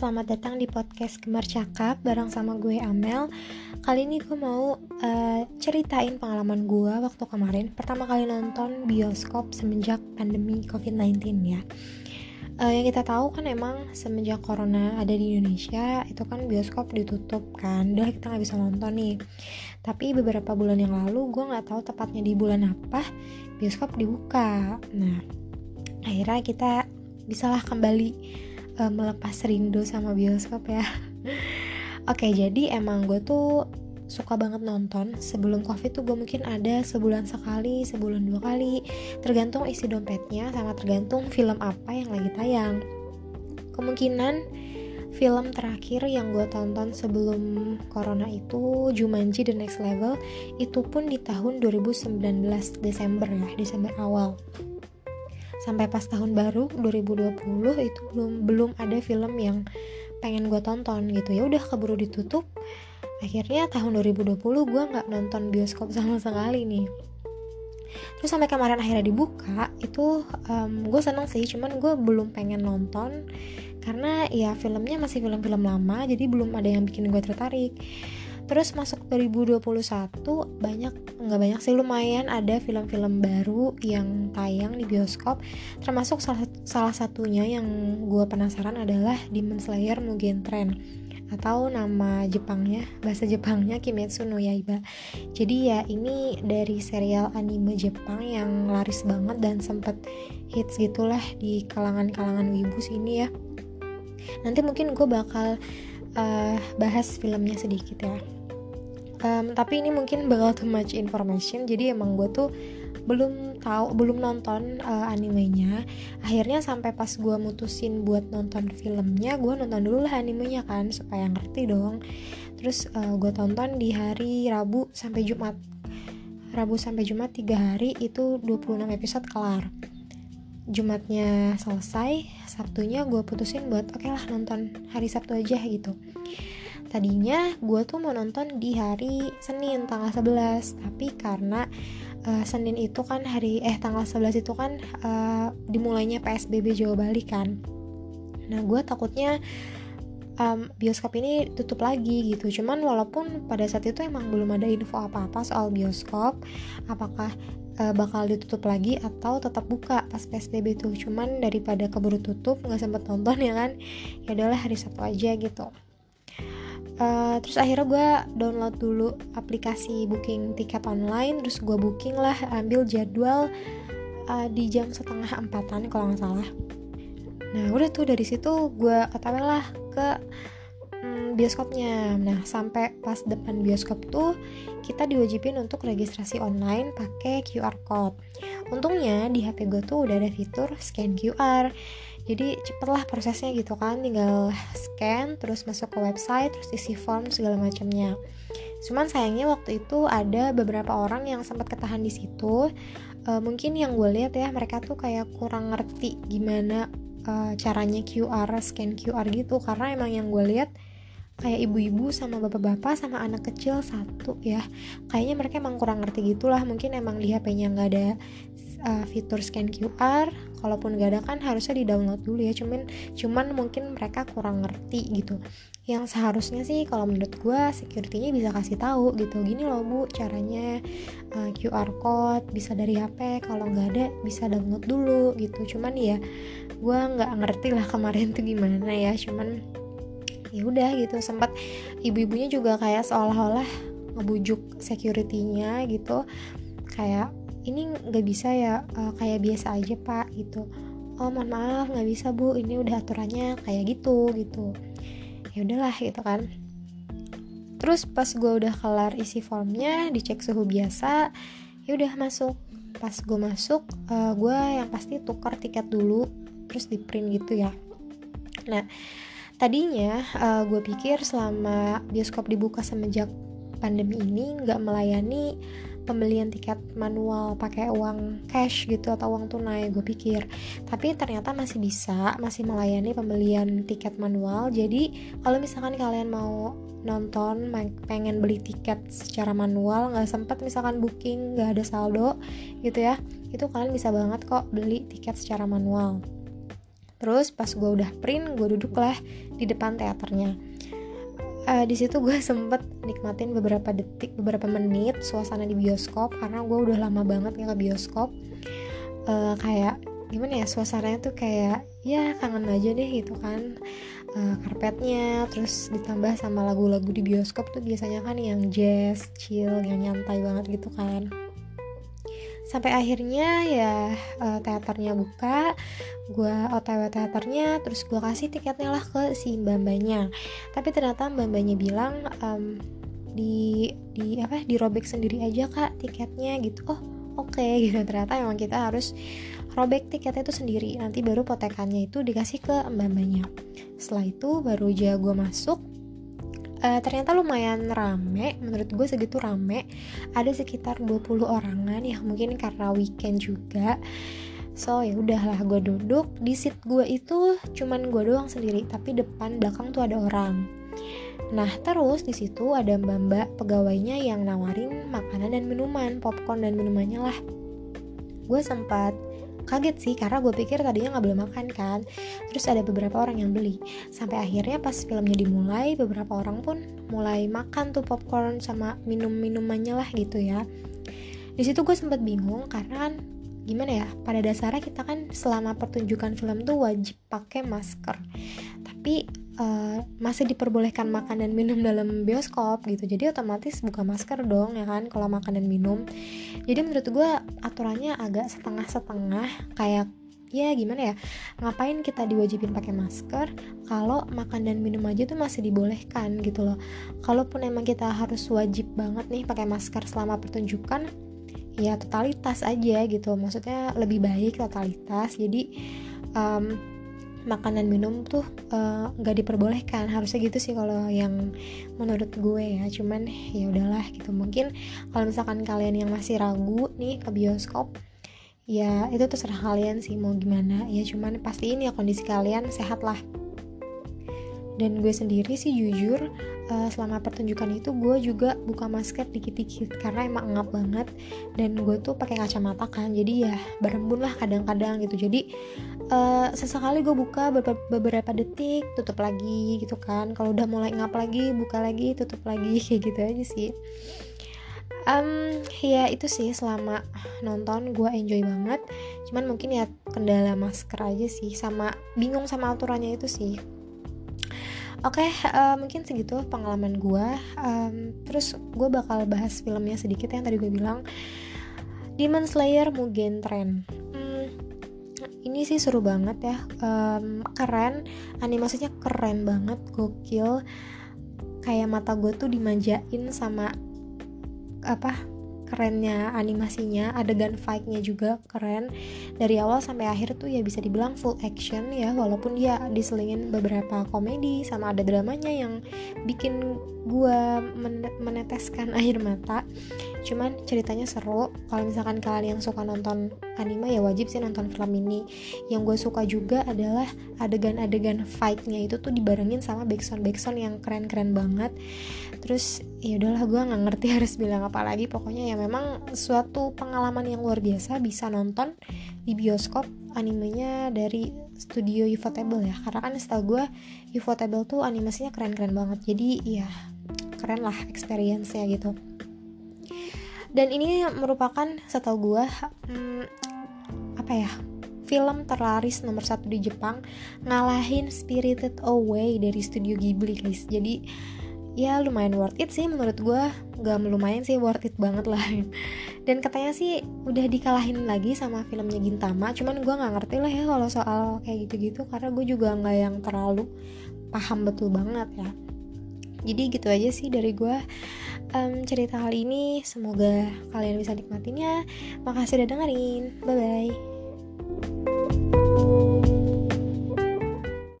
selamat datang di podcast Gemar Cakap bareng sama gue Amel. Kali ini gue mau uh, ceritain pengalaman gue waktu kemarin. Pertama kali nonton bioskop semenjak pandemi COVID-19 ya. Uh, Yang kita tahu kan emang semenjak corona ada di Indonesia Itu kan bioskop ditutup kan. Udah kita gak bisa nonton nih. Tapi beberapa bulan yang lalu gue gak tahu tepatnya di bulan apa Bioskop dibuka. Nah akhirnya kita bisalah kembali uh, melepas rindu sama bioskop ya. Oke jadi emang gue tuh suka banget nonton. Sebelum covid tuh gue mungkin ada sebulan sekali sebulan dua kali. Tergantung isi dompetnya sama tergantung film apa yang lagi tayang. Kemungkinan film terakhir yang gue tonton sebelum corona itu Jumanji The Next Level itu pun di tahun 2019 Desember ya Desember awal sampai pas tahun baru 2020 itu belum belum ada film yang pengen gue tonton gitu. Ya udah keburu ditutup. Akhirnya tahun 2020 gue nggak nonton bioskop sama sekali nih. Terus sampai kemarin akhirnya dibuka itu um, gue seneng sih. Cuman gue belum pengen nonton karena ya filmnya masih film-film lama jadi belum ada yang bikin gue tertarik Terus masuk 2021 banyak nggak banyak sih lumayan ada film-film baru yang tayang di bioskop. Termasuk salah, salah satunya yang gue penasaran adalah Demon Slayer Mugen Train atau nama Jepangnya bahasa Jepangnya Kimetsu no Yaiba. Jadi ya ini dari serial anime Jepang yang laris banget dan sempet hits gitulah di kalangan-kalangan wibu sini ya. Nanti mungkin gue bakal uh, bahas filmnya sedikit ya um, tapi ini mungkin bakal too much information jadi emang gue tuh belum tahu belum nonton uh, animenya. Akhirnya sampai pas gue mutusin buat nonton filmnya gue nonton dulu lah animenya kan supaya ngerti dong. Terus uh, gue tonton di hari Rabu sampai Jumat. Rabu sampai Jumat tiga hari itu 26 episode kelar. Jumatnya selesai Sabtunya gue putusin buat oke okay lah nonton hari Sabtu aja gitu tadinya gue tuh mau nonton di hari Senin tanggal 11 tapi karena uh, Senin itu kan hari eh tanggal 11 itu kan uh, dimulainya PSBB Jawa Bali kan. Nah gue takutnya um, bioskop ini tutup lagi gitu. Cuman walaupun pada saat itu emang belum ada info apa-apa soal bioskop apakah uh, bakal ditutup lagi atau tetap buka pas PSBB tuh. Cuman daripada keburu tutup nggak sempet nonton ya kan ya udahlah hari Sabtu aja gitu uh, terus akhirnya gue download dulu aplikasi booking tiket online terus gue booking lah ambil jadwal uh, di jam setengah empatan kalau nggak salah. Nah udah tuh dari situ gue otw lah ke um, bioskopnya. Nah sampai pas depan bioskop tuh kita diwajibin untuk registrasi online pakai QR code. Untungnya di HP gue tuh udah ada fitur scan QR jadi cepet lah prosesnya gitu kan. Tinggal scan terus masuk ke website terus isi form segala macamnya. Cuman sayangnya waktu itu ada beberapa orang yang sempat ketahan di situ. Uh, mungkin yang gue lihat ya mereka tuh kayak kurang ngerti gimana uh, caranya QR scan QR gitu. Karena emang yang gue lihat kayak ibu-ibu sama bapak-bapak sama anak kecil satu ya. Kayaknya mereka emang kurang ngerti gitulah. Mungkin emang di HP-nya nggak ada uh, fitur scan QR kalaupun gak ada kan harusnya di download dulu ya. Cuman cuman mungkin mereka kurang ngerti gitu. Yang seharusnya sih kalau menurut gue securitynya bisa kasih tahu gitu. Gini loh bu caranya uh, QR code bisa dari HP kalau nggak ada bisa download dulu gitu. Cuman ya gue nggak ngerti lah kemarin tuh gimana ya. Cuman ya udah gitu sempat ibu-ibunya juga kayak seolah-olah ngebujuk securitynya gitu. Kayak ini nggak bisa ya uh, kayak biasa aja pak gitu. Oh mohon maaf nggak bisa bu ini udah aturannya kayak gitu gitu. Ya udahlah gitu kan. Terus pas gue udah kelar isi formnya dicek suhu biasa ya udah masuk. Pas gue masuk uh, gue yang pasti tukar tiket dulu terus di print gitu ya. Nah tadinya uh, gue pikir selama bioskop dibuka semenjak pandemi ini nggak melayani pembelian tiket manual pakai uang cash gitu atau uang tunai gue pikir. Tapi ternyata masih bisa masih melayani pembelian tiket manual. Jadi kalau misalkan kalian mau nonton pengen beli tiket secara manual nggak sempet misalkan booking nggak ada saldo gitu ya itu kalian bisa banget kok beli tiket secara manual terus pas gue udah print gue duduk lah di depan teaternya. Uh, di situ gue sempet nikmatin beberapa detik beberapa menit suasana di bioskop karena gue udah lama banget nggak ke bioskop. Uh, kayak gimana ya suasananya tuh kayak ya kangen aja deh gitu kan. Uh, karpetnya terus ditambah sama lagu-lagu di bioskop tuh biasanya kan yang jazz chill yang nyantai banget gitu kan sampai akhirnya ya uh, teaternya buka gue otw teaternya terus gue kasih tiketnya lah ke si mbak mbaknya tapi ternyata mbak mbaknya bilang um, di di apa dirobek sendiri aja kak tiketnya gitu. Oh oke okay, gitu. Ternyata emang kita harus robek tiketnya itu sendiri. Nanti baru potekannya itu dikasih ke mbak mbaknya setelah itu baru aja gue masuk uh, ternyata lumayan rame menurut gue segitu rame. Ada sekitar 20 orangan ya mungkin karena weekend juga. So ya udahlah gue duduk. Di seat gue itu cuman gue doang sendiri tapi depan belakang tuh ada orang. Nah terus di situ ada mbak-mbak pegawainya yang nawarin makanan dan minuman, popcorn dan minumannya lah. Gue sempat kaget sih karena gue pikir tadinya nggak boleh makan kan. Terus ada beberapa orang yang beli. Sampai akhirnya pas filmnya dimulai beberapa orang pun mulai makan tuh popcorn sama minum minumannya lah gitu ya. Di situ gue sempat bingung karena kan gimana ya pada dasarnya kita kan selama pertunjukan film tuh wajib pakai masker. Tapi uh, masih diperbolehkan makan dan minum dalam bioskop gitu. Jadi otomatis buka masker dong ya kan kalau makan dan minum. Jadi menurut gue aturannya agak setengah-setengah kayak ya gimana ya ngapain kita diwajibin pakai masker kalau makan dan minum aja tuh masih dibolehkan gitu loh. Kalaupun emang kita harus wajib banget nih pakai masker selama pertunjukan ya totalitas aja gitu. Maksudnya lebih baik totalitas. Jadi um, makan dan minum tuh eh, nggak uh, diperbolehkan. Harusnya gitu sih kalau yang menurut gue ya. Cuman ya udahlah gitu. Mungkin kalau misalkan kalian yang masih ragu nih ke bioskop ya itu terserah kalian sih mau gimana. Ya cuman pastiin ya kondisi kalian sehat lah. Dan gue sendiri sih jujur uh, selama pertunjukan itu gue juga buka masker dikit-dikit karena emang ngap banget. Dan gue tuh pakai kacamata kan jadi ya berembun lah kadang-kadang gitu. Jadi uh, sesekali gue buka beberapa detik tutup lagi gitu kan. Kalau udah mulai ngap lagi buka lagi tutup lagi kayak gitu aja sih. Um, ya itu sih selama nonton gue enjoy banget. Cuman mungkin ya kendala masker aja sih sama bingung sama aturannya itu sih Oke, okay, uh, eh, mungkin segitu pengalaman gue. Um, terus gue bakal bahas filmnya sedikit yang tadi gue bilang. Demon Slayer Mugen Train. Hmm, ini sih seru banget ya, um, keren. Animasinya keren banget, gokil. Kayak mata gue tuh dimanjain sama apa kerennya animasinya adegan fightnya juga keren. Dari awal sampai akhir tuh ya bisa dibilang full action ya walaupun dia diselingin beberapa komedi sama ada dramanya yang bikin gue meneteskan air mata cuman ceritanya seru. Kalau misalkan kalian yang suka nonton anime ya wajib sih nonton film ini. Yang gue suka juga adalah adegan-adegan fightnya itu tuh dibarengin sama backsound backsound yang keren-keren banget. Terus ya udahlah gue nggak ngerti harus bilang apa lagi. Pokoknya ya memang suatu pengalaman yang luar biasa bisa nonton di bioskop animenya dari studio Ufotable ya. Karena kan setahu gue Ufotable tuh animasinya keren-keren banget. Jadi ya keren lah experience nya gitu dan ini merupakan setahu gue hmm, apa ya film terlaris nomor satu di Jepang ngalahin Spirited Away dari studio Ghibli guys. Jadi ya lumayan worth it sih menurut gue gak lumayan sih worth it banget lah. Dan katanya sih udah dikalahin lagi sama filmnya Gintama. Cuman gue nggak ngerti lah ya kalau soal kayak gitu-gitu karena gue juga nggak yang terlalu paham betul banget ya jadi gitu aja sih dari gue um, cerita kali ini semoga kalian bisa nikmatinya makasih udah dengerin. Bye bye